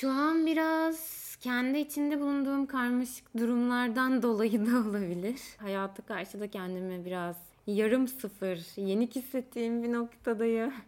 Şu an biraz kendi içinde bulunduğum karmaşık durumlardan dolayı da olabilir. Hayata karşı da kendimi biraz yarım sıfır, yenik hissettiğim bir noktadayım.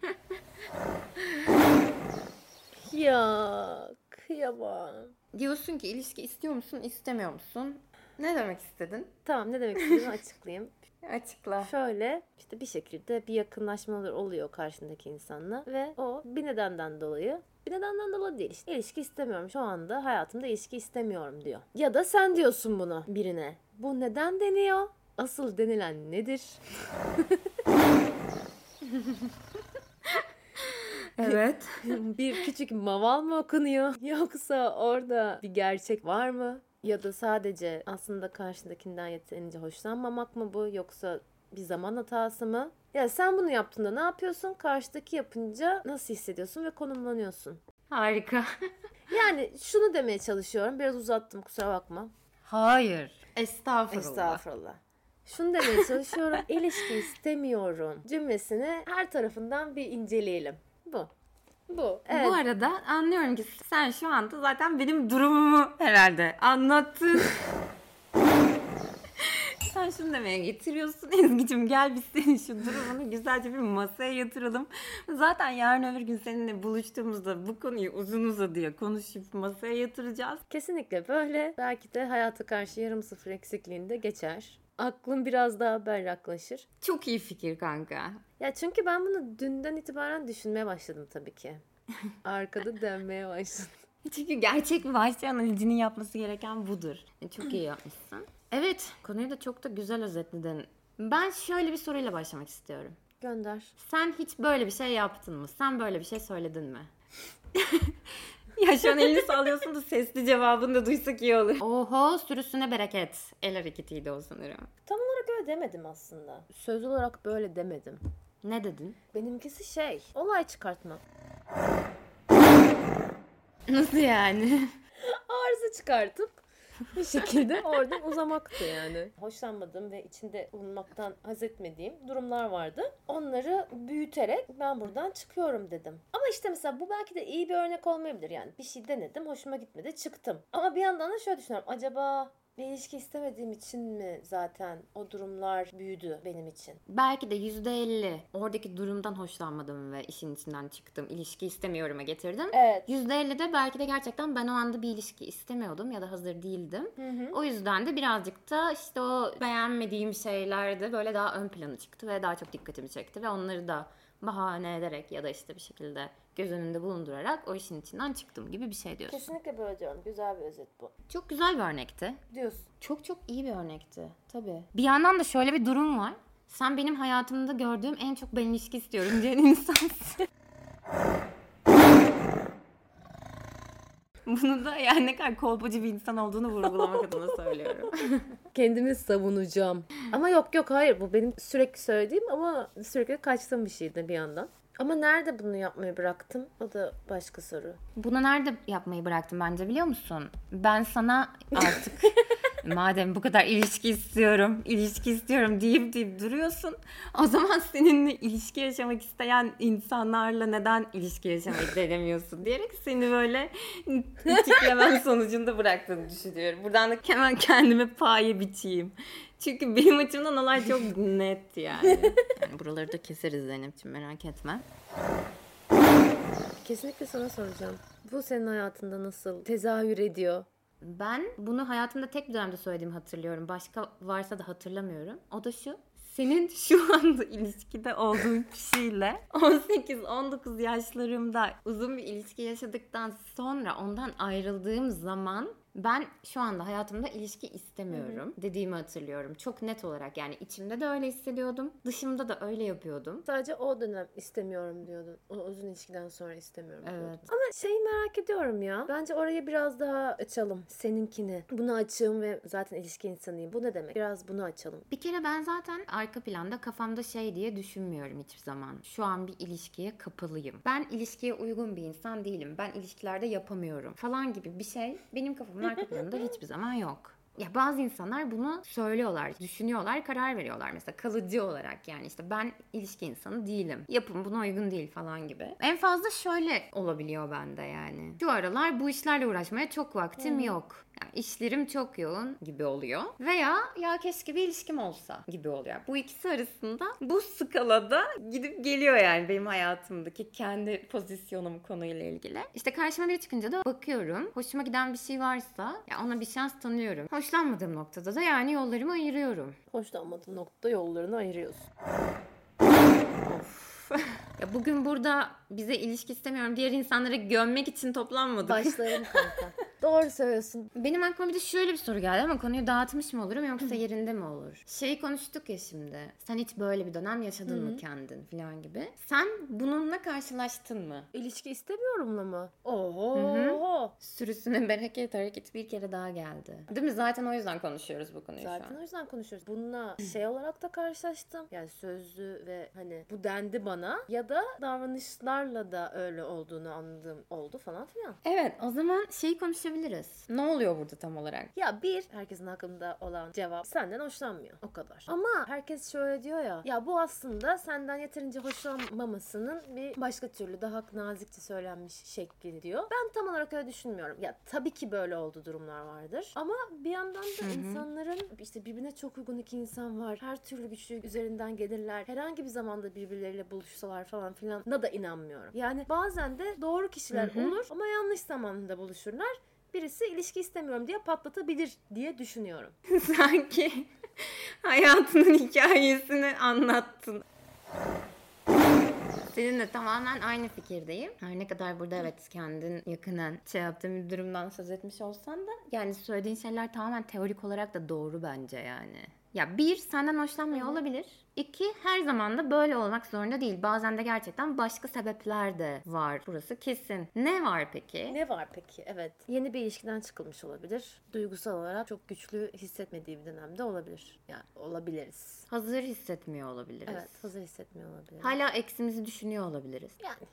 Ya kıyamam. Diyorsun ki ilişki istiyor musun, istemiyor musun? Ne demek istedin? Tamam ne demek istediğimi açıklayayım. Açıkla. Şöyle işte bir şekilde bir yakınlaşmalar oluyor karşındaki insanla ve o bir nedenden dolayı bir nedenden dolayı değil işte ilişki istemiyorum şu anda hayatımda ilişki istemiyorum diyor. Ya da sen diyorsun bunu birine. Bu neden deniyor? Asıl denilen nedir? Evet. bir küçük maval mı okunuyor? Yoksa orada bir gerçek var mı? Ya da sadece aslında karşındakinden yeterince hoşlanmamak mı bu? Yoksa bir zaman hatası mı? Ya sen bunu yaptığında ne yapıyorsun? Karşıdaki yapınca nasıl hissediyorsun ve konumlanıyorsun? Harika. Yani şunu demeye çalışıyorum. Biraz uzattım kusura bakma. Hayır. Estağfurullah. Estağfurullah. Şunu demeye çalışıyorum. İlişki istemiyorum cümlesini her tarafından bir inceleyelim. Bu. Bu. Evet. Bu arada anlıyorum ki sen şu anda zaten benim durumumu herhalde anlattın. sen şunu demeye getiriyorsun Ezgi'cim gel biz senin şu durumunu güzelce bir masaya yatıralım. Zaten yarın öbür gün seninle buluştuğumuzda bu konuyu uzun uzadıya konuşup masaya yatıracağız. Kesinlikle böyle. Belki de hayata karşı yarım sıfır eksikliğinde geçer. Aklın biraz daha berraklaşır. Çok iyi fikir kanka. Ya çünkü ben bunu dünden itibaren düşünmeye başladım tabii ki. Arkada dönmeye başladım. Çünkü gerçek bir vahşi analizini yapması gereken budur. E, Çok iyi yapmışsın. Evet, konuyu da çok da güzel özetledin. Ben şöyle bir soruyla başlamak istiyorum. Gönder. Sen hiç böyle bir şey yaptın mı? Sen böyle bir şey söyledin mi? ya şu an elini sallıyorsun da sesli cevabını da duysak iyi olur. Oho sürüsüne bereket. El hareketiydi o sanırım. Tam olarak öyle demedim aslında. Söz olarak böyle demedim. Ne dedin? Benimkisi şey, olay çıkartma. Nasıl yani? Arıza çıkartıp bir şekilde oradan uzamaktı yani. Hoşlanmadığım ve içinde bulunmaktan haz etmediğim durumlar vardı. Onları büyüterek ben buradan çıkıyorum dedim. Ama işte mesela bu belki de iyi bir örnek olmayabilir yani. Bir şey denedim, hoşuma gitmedi, çıktım. Ama bir yandan da şöyle düşünüyorum. Acaba bir ilişki istemediğim için mi zaten o durumlar büyüdü benim için? Belki de yüzde elli oradaki durumdan hoşlanmadım ve işin içinden çıktım. İlişki istemiyorum'a getirdim. Evet. %50 de belki de gerçekten ben o anda bir ilişki istemiyordum ya da hazır değildim. Hı hı. O yüzden de birazcık da işte o beğenmediğim şeyler de böyle daha ön plana çıktı ve daha çok dikkatimi çekti ve onları da bahane ederek ya da işte bir şekilde göz önünde bulundurarak o işin içinden çıktım gibi bir şey diyorsun. Kesinlikle böyle diyorum. Güzel bir özet bu. Çok güzel bir örnekti. Diyorsun. Çok çok iyi bir örnekti. Tabii. Bir yandan da şöyle bir durum var. Sen benim hayatımda gördüğüm en çok ben ilişki istiyorum diyen insansın. Bunu da yani ne kadar kolpacı bir insan olduğunu vurgulamak adına söylüyorum. Kendimi savunacağım. Ama yok yok hayır bu benim sürekli söylediğim ama sürekli kaçtığım bir şeydi bir yandan. Ama nerede bunu yapmayı bıraktım? O da başka soru. Bunu nerede yapmayı bıraktım bence biliyor musun? Ben sana artık madem bu kadar ilişki istiyorum, ilişki istiyorum deyip deyip duruyorsun. O zaman seninle ilişki yaşamak isteyen insanlarla neden ilişki yaşamayı denemiyorsun diyerek seni böyle tiklemem sonucunda bıraktığını düşünüyorum. Buradan da hemen kendime paye biçeyim. Çünkü benim açımdan olay çok net yani. yani buraları da keseriz Zeynep'ciğim merak etme. Kesinlikle sana soracağım. Bu senin hayatında nasıl tezahür ediyor? Ben bunu hayatımda tek bir dönemde söylediğimi hatırlıyorum. Başka varsa da hatırlamıyorum. O da şu. Senin şu anda ilişkide olduğun kişiyle 18-19 yaşlarımda uzun bir ilişki yaşadıktan sonra ondan ayrıldığım zaman ben şu anda hayatımda ilişki istemiyorum dediğimi hatırlıyorum. Çok net olarak yani içimde de öyle hissediyordum. Dışımda da öyle yapıyordum. Sadece o dönem istemiyorum diyordun. O uzun ilişkiden sonra istemiyorum Evet. diyordun. Ama şeyi merak ediyorum ya. Bence orayı biraz daha açalım. Seninkini. Bunu açığım ve zaten ilişki insanıyım. Bu ne demek? Biraz bunu açalım. Bir kere ben zaten arka planda kafamda şey diye düşünmüyorum hiçbir zaman. Şu an bir ilişkiye kapalıyım. Ben ilişkiye uygun bir insan değilim. Ben ilişkilerde yapamıyorum falan gibi bir şey benim kafamın arka planında hiçbir zaman yok. Ya bazı insanlar bunu söylüyorlar, düşünüyorlar, karar veriyorlar. Mesela kalıcı olarak yani işte ben ilişki insanı değilim. Yapım buna uygun değil falan gibi. En fazla şöyle olabiliyor bende yani. Şu aralar bu işlerle uğraşmaya çok vaktim yok. Yani işlerim çok yoğun gibi oluyor. Veya ya keşke bir ilişkim olsa gibi oluyor. Bu ikisi arasında bu skalada gidip geliyor yani benim hayatımdaki kendi pozisyonum konuyla ilgili. İşte karşıma biri çıkınca da bakıyorum. Hoşuma giden bir şey varsa ya ona bir şans tanıyorum. Hoşlanmadığım noktada da yani yollarımı ayırıyorum. Hoşlanmadığın noktada yollarını ayırıyorsun. Ya bugün burada bize ilişki istemiyorum diğer insanları gömmek için toplanmadık. Başlarım kanka. Doğru söylüyorsun. Benim aklıma bir de şöyle bir soru geldi ama konuyu dağıtmış mı olurum yoksa yerinde mi olur? Şeyi konuştuk ya şimdi. Sen hiç böyle bir dönem yaşadın mı kendin falan gibi. Sen bununla karşılaştın mı? İlişki istemiyorumla mı? Oho. Sürüsüne bereket hareket bir kere daha geldi. Değil mi? Zaten o yüzden konuşuyoruz bu konuyu şu Zaten an. o yüzden konuşuyoruz. Bununla şey olarak da karşılaştım. Yani sözlü ve hani bu dendi bana ya da davranışlarla da öyle olduğunu anladığım oldu falan filan. Evet o zaman şeyi konuşabiliriz. Ne oluyor burada tam olarak? Ya bir, herkesin aklında olan cevap senden hoşlanmıyor. O kadar. Ama herkes şöyle diyor ya. Ya bu aslında senden yeterince hoşlanmamasının bir başka türlü daha nazikçe söylenmiş şekli diyor. Ben tam olarak öyle düşünmüyorum. Ya tabii ki böyle olduğu durumlar vardır. Ama bir yandan da insanların işte birbirine çok uygun iki insan var. Her türlü güçlü üzerinden gelirler. Herhangi bir zamanda birbirleriyle buluşsalar falan filan da da inanmıyorum. Yani bazen de doğru kişiler olur ama yanlış zamanda buluşurlar birisi ilişki istemiyorum diye patlatabilir diye düşünüyorum. Sanki hayatının hikayesini anlattın. Seninle tamamen aynı fikirdeyim. Her ne kadar burada evet kendin yakinen şey yaptığın bir durumdan söz etmiş olsan da yani söylediğin şeyler tamamen teorik olarak da doğru bence yani. Ya bir senden hoşlanmıyor olabilir. İki her zaman da böyle olmak zorunda değil. Bazen de gerçekten başka sebepler de var. Burası kesin. Ne var peki? Ne var peki? Evet. Yeni bir ilişkiden çıkılmış olabilir. Duygusal olarak çok güçlü hissetmediği bir dönemde olabilir. Yani olabiliriz. Hazır hissetmiyor olabiliriz. Evet. Hazır hissetmiyor olabilir. Hala eksimizi düşünüyor olabiliriz. Yani.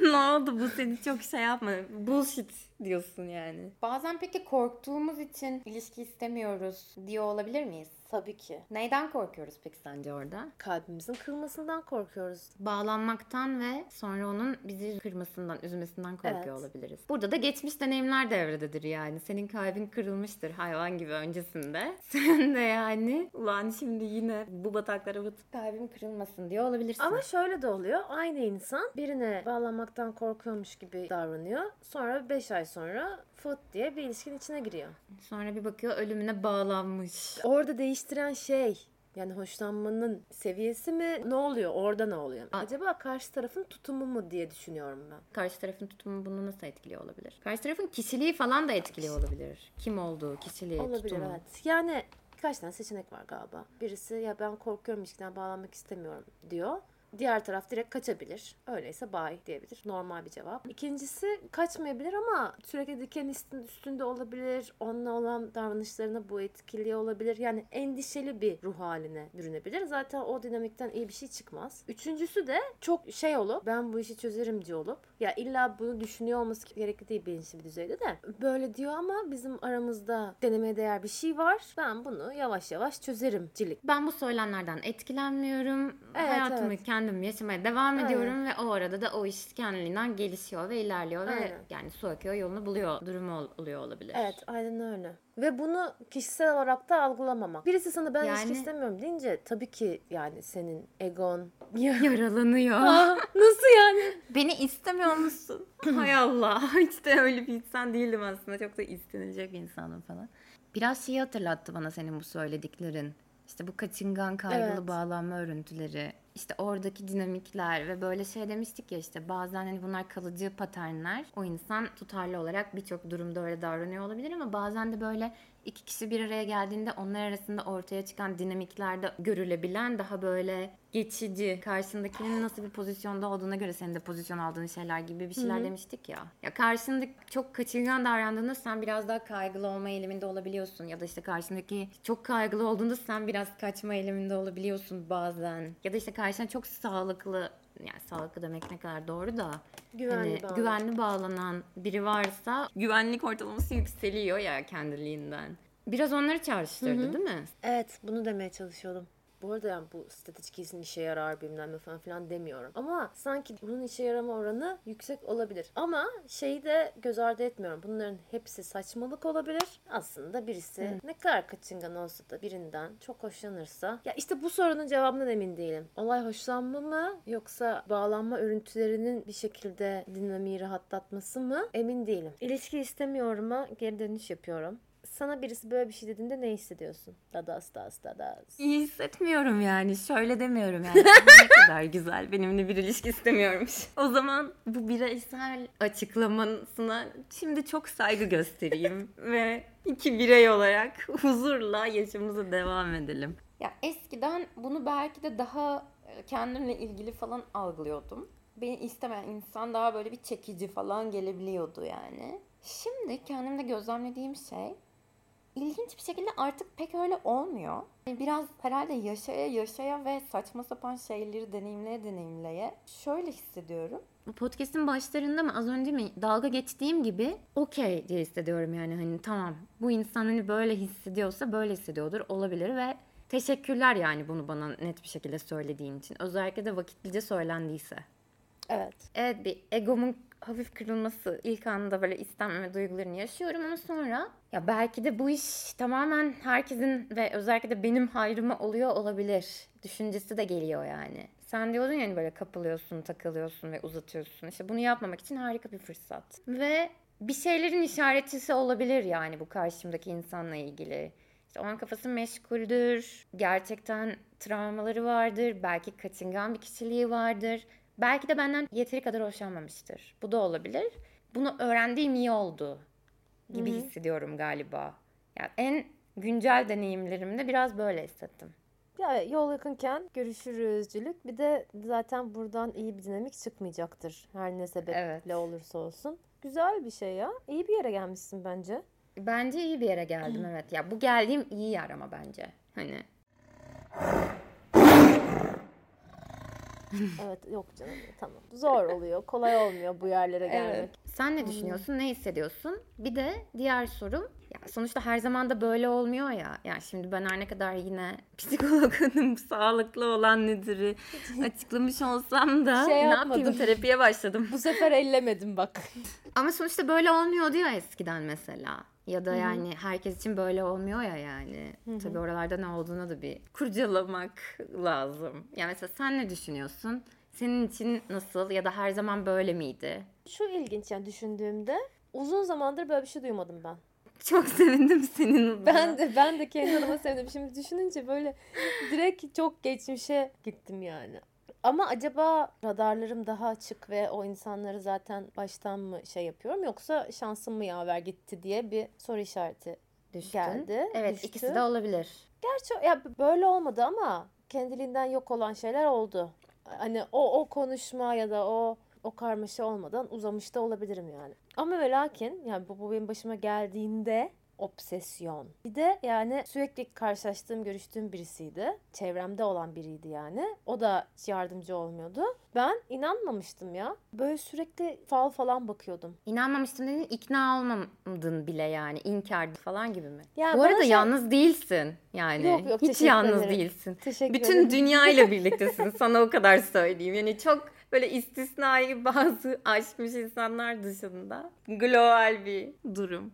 ne oldu bu seni çok şey yapma. Bullshit diyorsun yani. Bazen peki korktuğumuz için ilişki istemiyoruz diyor olabilir miyiz? Tabii ki. Neyden korkuyoruz peki sence orada? Kalbimizin kırılmasından korkuyoruz. Bağlanmaktan ve sonra onun bizi kırmasından, üzmesinden korkuyor Evet. olabiliriz. Burada da geçmiş deneyimler devrededir yani. Senin kalbin kırılmıştır hayvan gibi öncesinde. Sen de yani ulan şimdi yine bu bataklara batıp kalbim kırılmasın diyor olabilirsin. Ama şöyle de oluyor. Aynı insan birine bağlanmaktan korkuyormuş gibi davranıyor. Sonra 5 ay sonra fıt diye bir ilişkinin içine giriyor. Sonra bir bakıyor ölümüne bağlanmış. Orada değiştiren şey yani hoşlanmanın seviyesi mi? Ne oluyor? Orada ne oluyor? Acaba karşı tarafın tutumu mu diye düşünüyorum ben. Karşı tarafın tutumu bunu nasıl etkiliyor olabilir? Karşı tarafın kişiliği falan da etkiliyor olabilir. Kim olduğu, kişiliği, Olabilir tutumu. evet. Yani birkaç tane seçenek var galiba. Birisi ya ben korkuyorum ilişkiden bağlanmak istemiyorum diyor. Diğer taraf direkt kaçabilir. Öyleyse bye diyebilir. Normal bir cevap. İkincisi kaçmayabilir ama sürekli diken üstün- üstünde olabilir. Onunla olan davranışlarına bu etkiliyor olabilir. Yani endişeli bir ruh haline bürünebilir. Zaten o dinamikten iyi bir şey çıkmaz. Üçüncüsü de çok şey olup ben bu işi çözerimci olup ya illa bunu düşünüyor olması gerekli değil bilinçli bir düzeyde de böyle diyor ama bizim aramızda denemeye değer bir şey var. Ben bunu yavaş yavaş çözerim cilik. Ben bu söylenenlerden etkilenmiyorum. Evet, Hayatımı evet. Kendim yaşamaya devam Aynen. ediyorum ve o arada da o iş kendiliğinden gelişiyor ve ilerliyor ve Aynen. yani su akıyor yolunu buluyor durumu ol- oluyor olabilir. Evet aynen öyle. Ve bunu kişisel olarak da algılamamak. Birisi sana ben ilişki Yani- istemiyorum deyince tabii ki yani senin egon. Yaralanıyor. Aa, nasıl yani? Beni istemiyor musun? Hay Allah. Hiç de öyle bir insan değildim aslında. Çok da istenilecek bir insanım falan. Biraz şeyi hatırlattı bana senin bu söylediklerin. İşte bu kaçıngan kaygılı Evet. bağlanma örüntüleri. İşte oradaki dinamikler ve böyle şey demiştik ya işte bazen hani bunlar kalıcı paternler. O insan tutarlı olarak birçok durumda öyle davranıyor olabilir ama bazen de böyle iki kişi bir araya geldiğinde onlar arasında ortaya çıkan dinamiklerde görülebilen daha böyle geçici, karşındakinin nasıl bir pozisyonda olduğuna göre senin de pozisyon aldığın şeyler gibi bir şeyler demiştik ya. Ya karşındaki çok kaçırgan davrandığında sen biraz daha kaygılı olma eğiliminde olabiliyorsun ya da işte karşındaki çok kaygılı olduğunda sen biraz kaçma eğiliminde olabiliyorsun bazen. Ya da işte karşına çok sağlıklı yani sağlıklı demek ne kadar doğru da Güvenli hani bağlı. güvenli bağlanan biri varsa güvenlik ortalaması yükseliyor ya kendiliğinden. Biraz onları çağrıştırdı Hı hı. değil mi? Evet bunu demeye çalışıyordum. Bu arada yani bu strateji kesin işe yarar bilmem ne falan filan demiyorum. Ama sanki bunun işe yarama oranı yüksek olabilir. Ama şeyi de göz ardı etmiyorum. Bunların hepsi saçmalık olabilir. Aslında birisi ne kadar kaçıngan olsa da birinden çok hoşlanırsa. Ya işte bu sorunun cevabından emin değilim. Olay hoşlanma mı yoksa bağlanma örüntülerinin bir şekilde dinamiği rahatlatması mı emin değilim. İlişki istemiyorum'a geri dönüş yapıyorum. Sana birisi böyle bir şey dediğinde ne hissediyorsun? Dadas das dadas. İyi hissetmiyorum yani. Şöyle demiyorum yani. ne kadar güzel. Benimle bir ilişki istemiyormuş. O zaman bu bireysel açıklamasına şimdi çok saygı göstereyim ve iki birey olarak huzurla yaşamımıza devam edelim. Ya eskiden bunu belki de daha e, kendimle ilgili falan algılıyordum. Beni istemeyen insan daha böyle bir çekici falan gelebiliyordu yani. Şimdi kendimde gözlemlediğim şey ilginç bir şekilde artık pek öyle olmuyor. Biraz herhalde yaşaya yaşaya ve saçma sapan şeyleri deneyimleye deneyimleye şöyle hissediyorum. Podcast'in başlarında mı az önce mi dalga geçtiğim gibi okey diye hissediyorum yani hani tamam bu insan hani böyle hissediyorsa böyle hissediyordur olabilir ve teşekkürler yani bunu bana net bir şekilde söylediğin için. Özellikle de vakitlice söylendiyse. Evet. Evet bir egomun hafif kırılması ilk anda böyle istenmeme duygularını yaşıyorum ama sonra ya belki de bu iş tamamen herkesin ve özellikle de benim hayrıma oluyor olabilir düşüncesi de geliyor yani. Sen diyordun ya hani böyle kapılıyorsun, takılıyorsun ve uzatıyorsun. İşte bunu yapmamak için harika bir fırsat. Ve bir şeylerin işaretçisi olabilir yani bu karşımdaki insanla ilgili. İşte o an kafası meşguldür, gerçekten travmaları vardır, belki kaçıngan bir kişiliği vardır. Belki de benden yeteri kadar hoşlanmamıştır. Bu da olabilir. Bunu öğrendiğim iyi oldu gibi Hı hı. hissediyorum galiba. Yani en güncel deneyimlerimde biraz böyle hissettim. Ya yol yakınken görüşürüzcülük. Bir de zaten buradan iyi bir dinamik çıkmayacaktır. Her ne sebeple Evet. olursa olsun. Güzel bir şey ya. İyi bir yere gelmişsin bence. Bence iyi bir yere geldim evet. Ya bu geldiğim iyi yer ama bence. Hani Evet yok canım tamam. Zor oluyor. Kolay olmuyor bu yerlere gelmek. Sen ne düşünüyorsun? Ne hissediyorsun? Bir de diğer sorum ya sonuçta her zaman da böyle olmuyor ya. Yani şimdi ben her ne kadar yine psikologunun sağlıklı olan nedir'i açıklamış olsam da Şey ne yapmadım. yapayım terapiye başladım. Bu sefer ellemedim bak. Ama sonuçta böyle olmuyordu ya eskiden mesela. Ya da yani herkes için böyle olmuyor ya yani. Tabii oralarda ne olduğunu da bir kurcalamak lazım. Yani mesela sen ne düşünüyorsun? Senin için nasıl ya da her zaman böyle miydi? Şu ilginç yani düşündüğümde uzun zamandır böyle bir şey duymadım ben. Çok sevindim senin adına. Ben de ben de kendi adıma sevdim. Şimdi düşününce böyle direkt çok geçmişe gittim yani. Ama acaba radarlarım daha açık ve o insanları zaten baştan mı şey yapıyorum yoksa şansım mı yaver gitti diye bir soru işareti Düştün. geldi. Evet düştü. ikisi de olabilir. Gerçi ya böyle olmadı ama kendiliğinden yok olan şeyler oldu. Hani o o konuşma ya da o o karmaşa olmadan uzamış da olabilirim yani. Ama ve lakin yani bu, bu benim başıma geldiğinde obsesyon. Bir de yani sürekli karşılaştığım, görüştüğüm birisiydi. Çevremde olan biriydi yani. O da yardımcı olmuyordu. Ben inanmamıştım ya. Böyle sürekli fal falan bakıyordum. İnanmamıştın dedin ikna olmadın bile yani inkar falan gibi mi? Yani Bu arada şey- yalnız değilsin yani. Yok, yok, Hiç yalnız ederim. değilsin. Teşekkür Bütün ederim. dünya ile birliktesin. Sana o kadar söyleyeyim. Yani çok böyle istisnai bazı aşmış insanlar dışında global bir durum.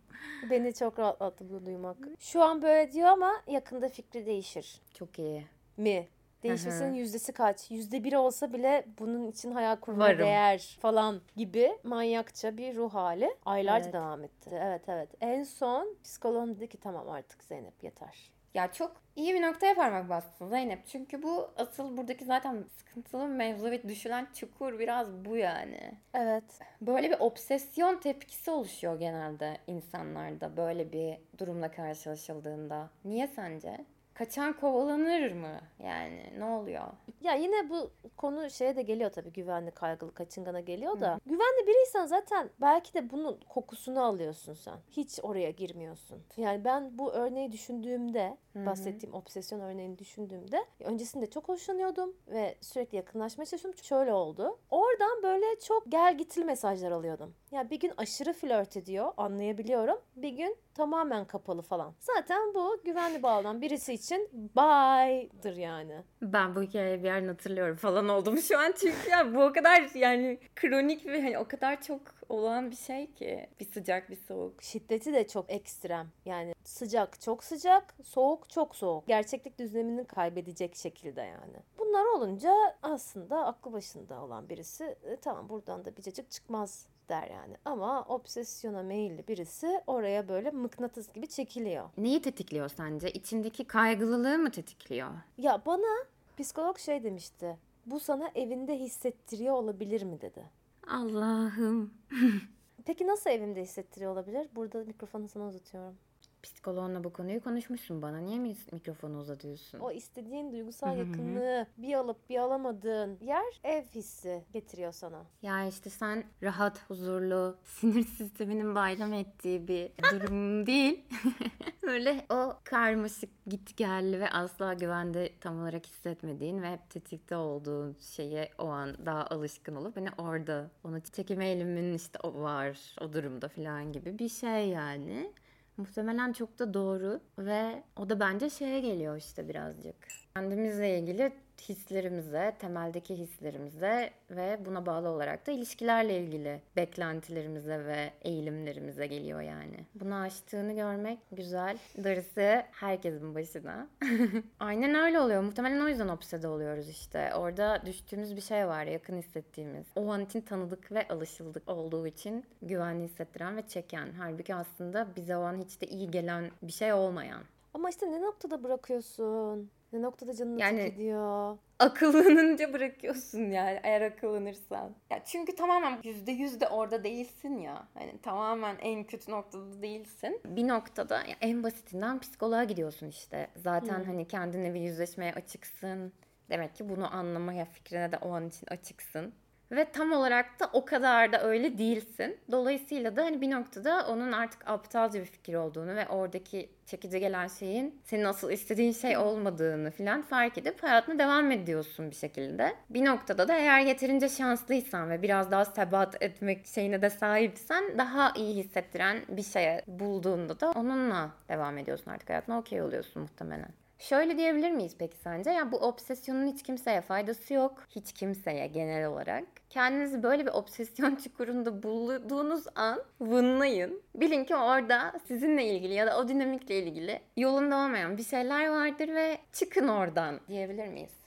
Beni çok rahatlattı bunu duymak. Şu an böyle diyor ama yakında fikri değişir. Çok iyi. mi? Değişmesinin yüzdesi kaç? Yüzde biri olsa bile bunun için hayal kurmaya Varım. değer falan gibi manyakça bir ruh hali. Aylarca Evet. devam etti. Evet evet. En son psikoloğum dedi ki tamam artık Zeynep yeter. Ya çok iyi bir noktaya parmak bastın Zeynep. Çünkü bu asıl buradaki zaten sıkıntılı mevzu ve düşülen çukur biraz bu yani. Evet. Böyle bir obsesyon tepkisi oluşuyor genelde insanlarda böyle bir durumla karşılaşıldığında. Niye sence? Kaçan kovalanır mı? Yani ne oluyor? Ya yine bu konu şeye de geliyor tabii güvenli kaygılı kaçıngana geliyor da. Güvenli biriysen zaten belki de bunun kokusunu alıyorsun sen. Hiç oraya girmiyorsun. Yani ben bu örneği düşündüğümde hı. bahsettiğim obsesyon örneğini düşündüğümde öncesinde çok hoşlanıyordum ve sürekli yakınlaşmaya çalışıyordum. Şöyle oldu. Oradan böyle çok gel gitli mesajlar alıyordum. Ya bir gün aşırı flört ediyor anlayabiliyorum. Bir gün tamamen kapalı falan. Zaten bu güvenli bağlanan birisi için bye'dır yani. Ben bu hikayeyi bir yerden hatırlıyorum falan oldum şu an çünkü ya bu o kadar yani kronik ve hani o kadar çok olan bir şey ki bir sıcak bir soğuk. Şiddeti de çok ekstrem. Yani sıcak çok sıcak, soğuk çok soğuk. Gerçeklik düzlemini kaybedecek şekilde yani. Bunlar olunca aslında aklı başında olan birisi e, tamam buradan da bir cacık çıkmaz der yani. Ama obsesyona meyilli birisi oraya böyle mıknatıs gibi çekiliyor. Neyi tetikliyor sence? İçindeki kaygılılığı mı tetikliyor? Ya bana psikolog şey demişti. Bu sana evinde hissettiriyor olabilir mi dedi. Allah'ım. Peki nasıl evimde hissettiriyor olabilir? Burada mikrofonu sana uzatıyorum. Psikoloğunla bu konuyu konuşmuşsun bana. Niye mi mikrofonu uzatıyorsun? O istediğin duygusal yakınlığı bir alıp bir alamadığın yer ev hissi getiriyor sana. Ya işte sen rahat, huzurlu, sinir sisteminin bayram ettiği bir durum değil. Böyle o karmaşık, gitgelli ve asla güvende tam olarak hissetmediğin ve hep tetikte olduğun şeye o an daha alışkın olup hani orada onu çekim eğilimin işte o var o durumda falan gibi bir şey yani. Muhtemelen çok da doğru ve o da bence şeye geliyor işte birazcık. Kendimizle ilgili hislerimize, temeldeki hislerimize ve buna bağlı olarak da ilişkilerle ilgili beklentilerimize ve eğilimlerimize geliyor yani. Bunu aştığını görmek güzel. Darısı herkesin başına. Aynen öyle oluyor. Muhtemelen o yüzden obsede oluyoruz işte. Orada düştüğümüz bir şey var, yakın hissettiğimiz. O an için tanıdık ve alışıldık olduğu için güvenli hissettiren ve çeken. Halbuki aslında bize o an hiç de iyi gelen bir şey olmayan. Ama işte ne noktada bırakıyorsun? Ne noktada canını Yani- gidiyor? akıllanınca bırakıyorsun yani eğer akıllanırsan. Ya çünkü tamamen yüzde yüz de orada değilsin ya. Hani tamamen en kötü noktada değilsin. Bir noktada ya en basitinden psikoloğa gidiyorsun işte. Zaten Hı. hani kendine bir yüzleşmeye açıksın. Demek ki bunu anlamaya fikrine de o an için açıksın. Ve tam olarak da o kadar da öyle değilsin. Dolayısıyla da hani bir noktada onun artık aptalca bir fikir olduğunu ve oradaki çekici gelen şeyin senin asıl istediğin şey olmadığını falan fark edip hayatına devam ediyorsun bir şekilde. Bir noktada da eğer yeterince şanslıysan ve biraz daha sebat etmek şeyine de sahipsen daha iyi hissettiren bir şeye bulduğunda da onunla devam ediyorsun artık hayatına okey oluyorsun muhtemelen. Şöyle diyebilir miyiz peki sence? Ya bu obsesyonun hiç kimseye faydası yok. Hiç kimseye genel olarak. Kendinizi böyle bir obsesyon çukurunda bulduğunuz an vınlayın. Bilin ki orada sizinle ilgili ya da o dinamikle ilgili yolunda olmayan bir şeyler vardır ve çıkın oradan diyebilir miyiz?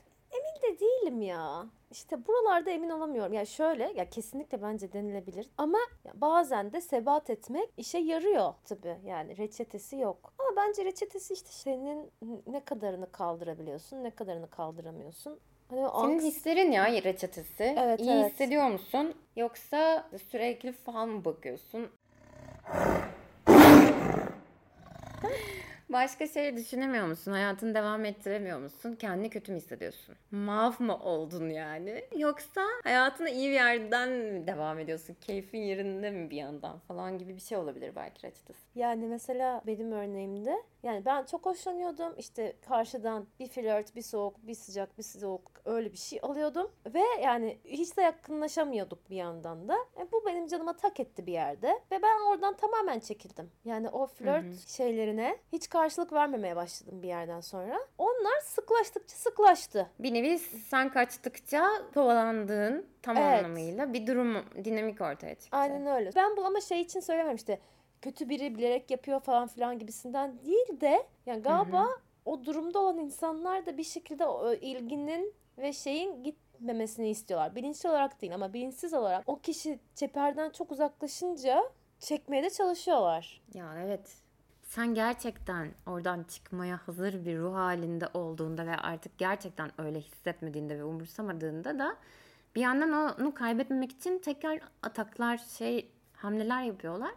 De değilim ya. İşte buralarda emin olamıyorum. Ya şöyle ya kesinlikle bence denilebilir. Ama bazen de sebat etmek işe yarıyor tabii. Yani reçetesi yok. Ama bence reçetesi işte senin ne kadarını kaldırabiliyorsun, ne kadarını kaldıramıyorsun. Hani o Senin hislerin ya reçetesi. Evet, İyi evet. hissediyor musun? Yoksa sürekli fal mı bakıyorsun? Başka şey düşünemiyor musun? Hayatını devam ettiremiyor musun? Kendini kötü mü hissediyorsun? Mav mı oldun yani? Yoksa hayatına iyi bir yerden mi devam ediyorsun? Keyfin yerinde mi bir yandan falan gibi bir şey olabilir belki reçetesi. Yani mesela benim örneğimde yani ben çok hoşlanıyordum. İşte karşıdan bir flört, bir soğuk, bir sıcak, bir soğuk öyle bir şey alıyordum. Ve yani hiç de yakınlaşamıyorduk bir yandan da. E, bu benim canıma tak etti bir yerde. Ve ben oradan tamamen çekildim. Yani o flört şeylerine hiç karşılık vermemeye başladım bir yerden sonra. Onlar sıklaştıkça sıklaştı. Bir nevi sen kaçtıkça kovalandığın tam Evet. anlamıyla bir durum, dinamik ortaya çıktı. Aynen öyle. Ben bu ama şey için söylemem işte kötü biri bilerek yapıyor falan filan gibisinden değil de yani galiba o durumda olan insanlar da bir şekilde o ilginin ve şeyin gitmemesini istiyorlar. Bilinçli olarak değil ama bilinçsiz olarak o kişi çeperden çok uzaklaşınca çekmeye de çalışıyorlar. Ya evet. Sen gerçekten oradan çıkmaya hazır bir ruh halinde olduğunda ve artık gerçekten öyle hissetmediğinde ve umursamadığında da bir yandan onu kaybetmemek için tekrar ataklar, şey hamleler yapıyorlar.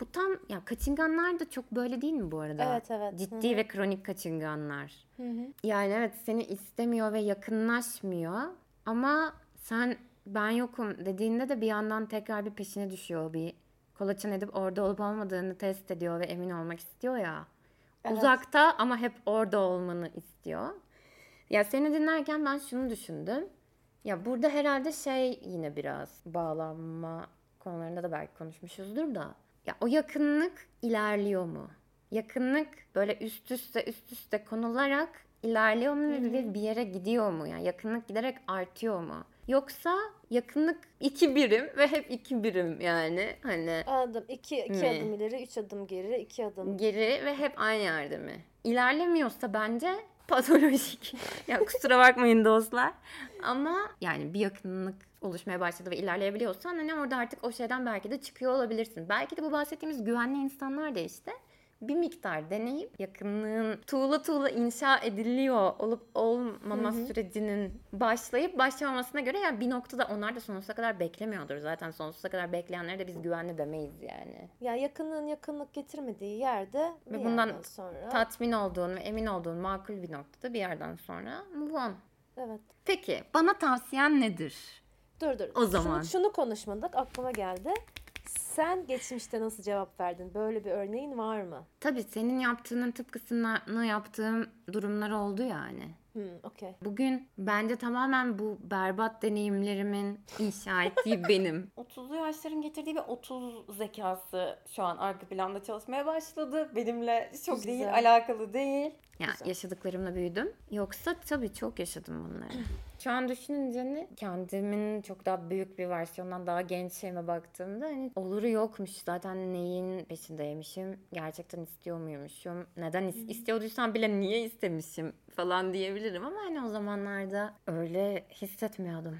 Bu tam ya kaçınganlar da çok böyle değil mi bu arada? Evet, evet. Ciddi Hı hı. ve kronik kaçınganlar. Yani evet seni istemiyor ve yakınlaşmıyor ama sen ben yokum dediğinde de bir yandan tekrar bir peşine düşüyor. Bir kolaçan edip orada olup olmadığını test ediyor ve emin olmak istiyor ya. Evet. Uzakta ama hep orada olmanı istiyor. Ya seni dinlerken ben şunu düşündüm. Ya burada herhalde şey yine biraz bağlanma konularında da belki konuşmuşuzdur da. Ya o yakınlık ilerliyor mu? Yakınlık böyle üst üste üst üste konularak ilerliyor mu ve bir yere gidiyor mu? Yani yakınlık giderek artıyor mu? Yoksa yakınlık iki birim ve hep iki birim yani hani Anladım. İki, iki Mi? adım ileri, üç adım geri, iki adım. geri ve hep aynı yerde mi? İlerlemiyorsa bence patolojik. ya kusura bakmayın dostlar. Ama yani bir yakınlık oluşmaya başladı ve ilerleyebiliyorsan hani orada artık o şeyden belki de çıkıyor olabilirsin. Belki de bu bahsettiğimiz güvenli insanlar da işte bir miktar deneyip yakınlığın tuğla tuğla inşa ediliyor olup olmama sürecinin başlayıp başlamamasına göre yani bir noktada onlar da sonsuza kadar beklemiyordur. Zaten sonsuza kadar bekleyenlere de biz güvenli demeyiz yani. Ya yakınlığın yakınlık getirmediği yerde Ve bundan sonra. tatmin olduğun ve emin olduğun makul bir noktada bir yerden sonra move on. evet. Peki bana tavsiyen nedir? Dur dur. O zaman. Şunu, şunu konuşmadık aklıma geldi. Sen geçmişte nasıl cevap verdin? Böyle bir örneğin var mı? Tabii senin yaptığının tıpkısını yaptığım durumlar oldu yani. Hmm, okey. Bugün bence tamamen bu berbat deneyimlerimin inşa ettiği benim. 30'lu yaşların getirdiği bir 30 zekası şu an arka planda çalışmaya başladı. Benimle çok Güzel. değil, alakalı değil. Ya Güzel. yaşadıklarımla büyüdüm. Yoksa tabii çok yaşadım bunları. Şu an düşününce ne? Kendimin çok daha büyük bir versiyondan daha genç şeyime baktığımda hani oluru yokmuş. Zaten neyin peşindeymişim? Gerçekten istiyor muymuşum? Neden is- istiyorduysam bile niye istemişim falan diyebilirim ama hani o zamanlarda öyle hissetmiyordum.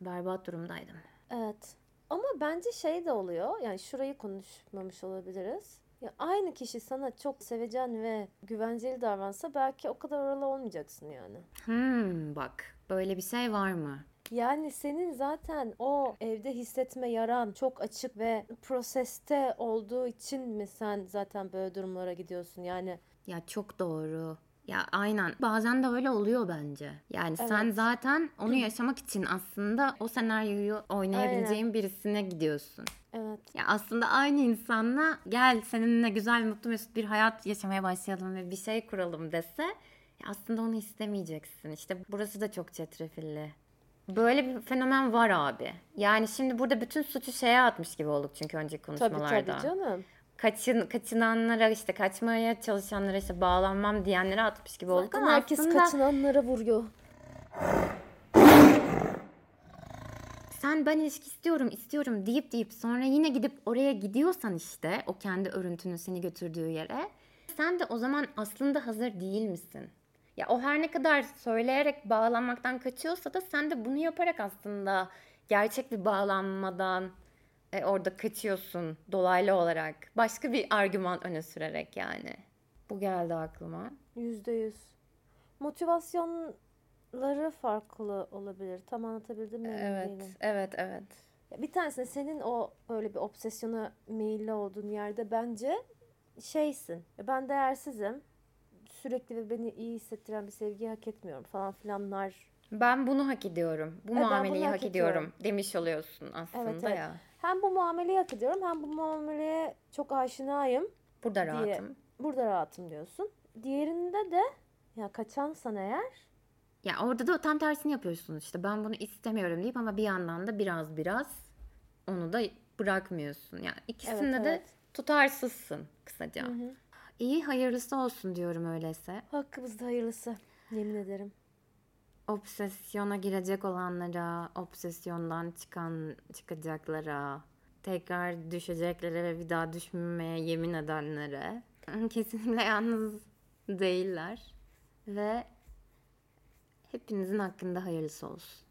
Berbat durumdaydım. Evet. Ama bence şey de oluyor. Yani şurayı konuşmamış olabiliriz. Ya aynı kişi sana çok sevecen ve güvenceli davransa belki o kadar oralı olmayacaksın yani. Hmm bak böyle bir şey var mı? Yani senin zaten o evde hissetme yaran çok açık ve proseste olduğu için mi sen zaten böyle durumlara gidiyorsun? Yani Ya çok doğru. Ya aynen. Bazen de öyle oluyor bence. Yani sen Evet. zaten onu yaşamak için aslında o senaryoyu oynayabileceğin birisine gidiyorsun. evet. Ya aslında aynı insanla gel seninle güzel, mutlu, mesut bir hayat yaşamaya başlayalım ve bir şey kuralım dese aslında onu istemeyeceksin. İşte burası da çok çetrefilli. Böyle bir fenomen var abi. Yani şimdi burada bütün suçu şeye atmış gibi olduk çünkü önceki Tabii konuşmalarda tabii canım. kaçın kaçınanlara işte kaçmaya çalışanlara işte bağlanmam diyenlere atmış gibi olduk Zaten ama herkes aslında kaçınanlara vuruyor. sen ben ilişki istiyorum istiyorum deyip deyip sonra yine gidip oraya gidiyorsan işte o kendi örüntünün seni götürdüğü yere sen de o zaman aslında hazır değil misin? Ya o her ne kadar söyleyerek bağlanmaktan kaçıyorsa da sen de bunu yaparak aslında gerçek bir bağlanmadan e, orada kaçıyorsun dolaylı olarak. Başka bir argüman öne sürerek yani. Bu geldi aklıma. Yüzde yüz. Motivasyonları farklı olabilir. Tam anlatabildim mi? Evet, değilim. evet, evet. Bir tanesinde senin o öyle bir obsesyona meyilli olduğun yerde bence şeysin. "Ya Ben değersizim. Sürekli ve beni iyi hissettiren bir sevgiyi hak etmiyorum falan filanlar. Ben bunu hak ediyorum. Bu bunu muameleyi hak hak ediyorum demiş oluyorsun aslında Evet, evet. ya. Hem bu muameleyi hak ediyorum hem bu muameleye çok aşinayım. Burada Diye. rahatım. Burada rahatım diyorsun. Diğerinde de ya kaçansan eğer Ya orada da tam tersini yapıyorsun işte. Ben bunu istemiyorum deyip ama bir yandan da biraz biraz onu da bırakmıyorsun. Yani ikisinde Evet, de evet. tutarsızsın kısaca. Hı hı. İyi hayırlısı olsun diyorum öyleyse. hakkımızda hayırlısı. Yemin ederim. Obsesyona girecek olanlara, obsesyondan çıkan çıkacaklara, tekrar düşeceklere ve bir daha düşmemeye yemin edenlere kesinlikle yalnız değiller ve hepinizin hakkında hayırlısı olsun.